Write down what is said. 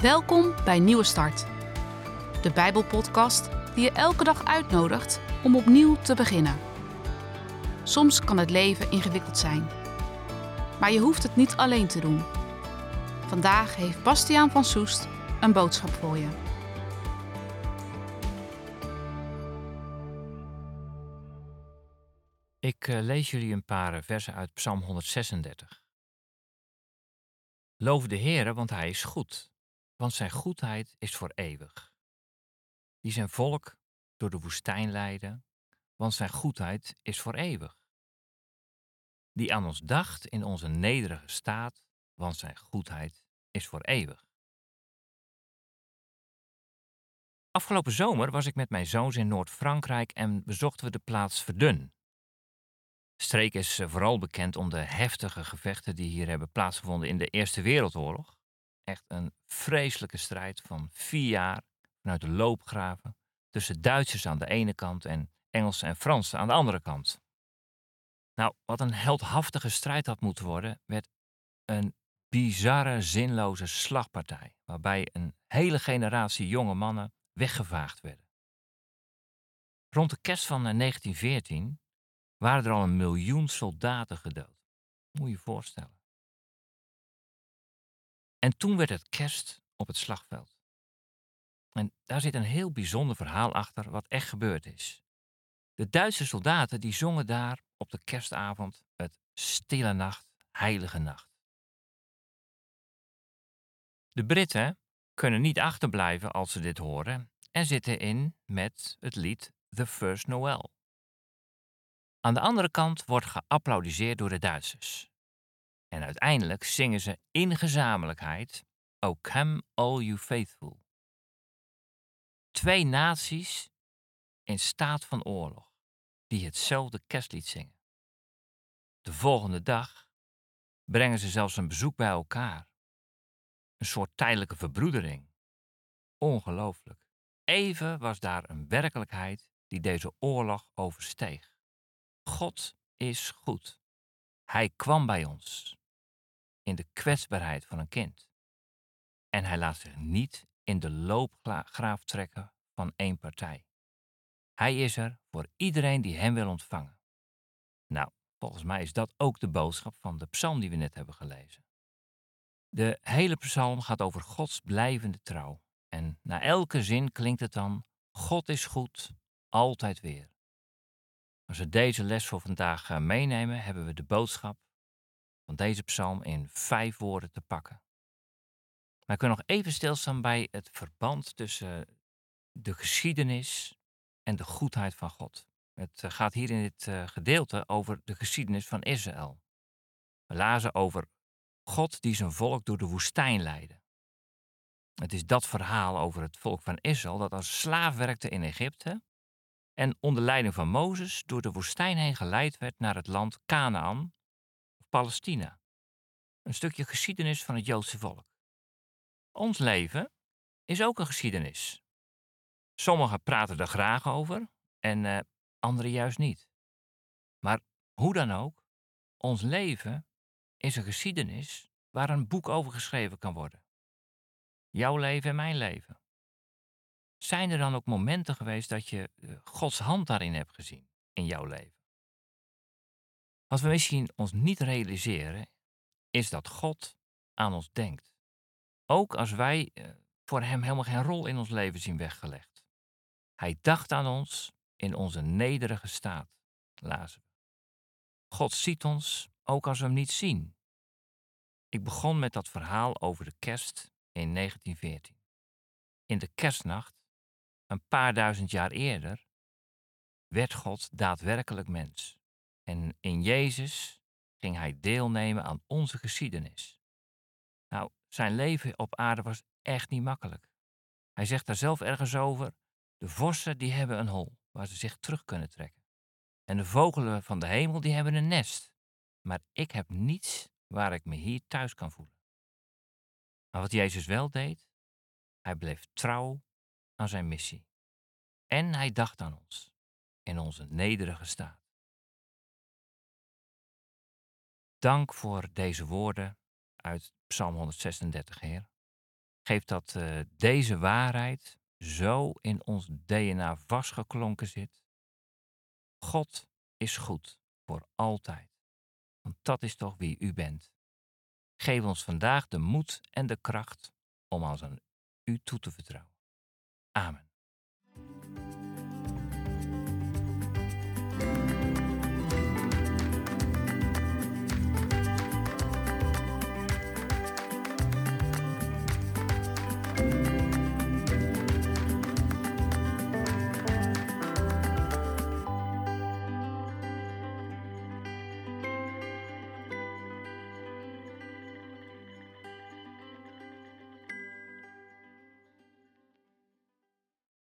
Welkom bij Nieuwe Start, de Bijbelpodcast die je elke dag uitnodigt om opnieuw te beginnen. Soms kan het leven ingewikkeld zijn, maar je hoeft het niet alleen te doen. Vandaag heeft Bastiaan van Soest een boodschap voor je. Ik eh, lees jullie een paar eh, versen uit Psalm 136. Loof de Heere, want Hij is goed, want Zijn goedheid is voor eeuwig. Die zijn volk door de woestijn leidde, want Zijn goedheid is voor eeuwig. Die aan ons dacht in onze nederige staat, want Zijn goedheid is voor eeuwig. Afgelopen zomer was ik met mijn zoons in Noord-Frankrijk en bezochten we de plaats Verdun. Streek is eh, vooral bekend om de heftige gevechten die hier hebben plaatsgevonden in de Eerste Wereldoorlog. Echt een vreselijke strijd van vier jaar vanuit de loopgraven tussen Duitsers aan de ene kant en Engelsen en Fransen aan de andere kant. Nou, wat een heldhaftige strijd had moeten worden, werd een bizarre, zinloze slagpartij, waarbij een hele generatie jonge mannen weggevaagd werden. Rond de kerst van 1914 eh, waren er al een miljoen soldaten gedood. Moet je je voorstellen. En toen werd het kerst op het slagveld. En daar zit een heel bijzonder verhaal achter wat echt gebeurd is. De Duitse soldaten die zongen daar op de kerstavond het Stille Nacht, Heilige Nacht. De Britten kunnen niet achterblijven als ze dit horen en zitten in met het lied The First Noel. Aan de andere kant wordt geapplaudiseerd door de Duitsers. En uiteindelijk zingen ze in gezamenlijkheid O come all you faithful. Twee naties in staat van oorlog die hetzelfde kerstlied zingen. De volgende dag brengen ze zelfs een bezoek bij elkaar. Een soort tijdelijke verbroedering. Ongelooflijk. Even was daar een werkelijkheid die deze oorlog oversteeg. God is goed. Hij kwam bij ons in de kwetsbaarheid van een kind. En hij laat zich niet in de loopgraaf trekken van één partij. Hij is er voor iedereen die hem wil ontvangen. Nou, volgens mij is dat ook de boodschap van de psalm die we net hebben gelezen. De hele psalm gaat over Gods blijvende trouw. En na elke zin klinkt het dan: God is goed, altijd weer. Als we deze les voor vandaag eh, meenemen, hebben we de boodschap van deze psalm in vijf woorden te pakken. Maar wil nog even stilstaan bij het verband tussen de geschiedenis en de goedheid van God. Het eh, gaat hier in dit eh, gedeelte over de geschiedenis van Israël. We lazen over God die zijn volk door de woestijn leidde. Het is dat verhaal over het volk van Israël dat als slaaf werkte in Egypte en onder leiding van Mozes door de woestijn heen geleid werd naar het land Canaan Palestina. Een stukje geschiedenis van het Joodse volk. Ons leven is ook een geschiedenis. Sommigen praten er graag over en uh, anderen juist niet. Maar hoe dan ook, ons leven is een geschiedenis waar een boek over geschreven kan worden. Jouw leven en mijn leven. Zijn er dan ook momenten geweest dat je eh, Gods hand daarin hebt gezien in jouw leven? Wat we misschien ons niet realiseren, is dat God aan ons denkt. Ook als wij eh, voor Hem helemaal geen rol in ons leven zien weggelegd. Hij dacht aan ons in onze nederige staat, lazen we. God ziet ons ook als we Hem niet zien. Ik begon met dat verhaal over de kerst in 1914. In de kerstnacht een paar duizend jaar eerder werd God daadwerkelijk mens. En in Jezus ging hij deelnemen aan onze geschiedenis. Nou, zijn leven op aarde was echt niet makkelijk. Hij zegt daar zelf ergens over: de vossen die hebben een hol waar ze zich terug kunnen trekken. En de vogelen van de hemel die hebben een nest. Maar ik heb niets waar ik me hier thuis kan voelen. Maar wat Jezus wel deed, hij bleef trouw aan zijn missie. En hij dacht aan ons in onze nederige staat. Dank voor deze woorden uit Psalm 136, Heer. Geef dat uh, deze waarheid zo in ons DNA vastgeklonken zit. God is goed voor altijd. Want dat is toch wie u bent. Geef ons vandaag de moed en de kracht om ons aan u toe te vertrouwen. Amen.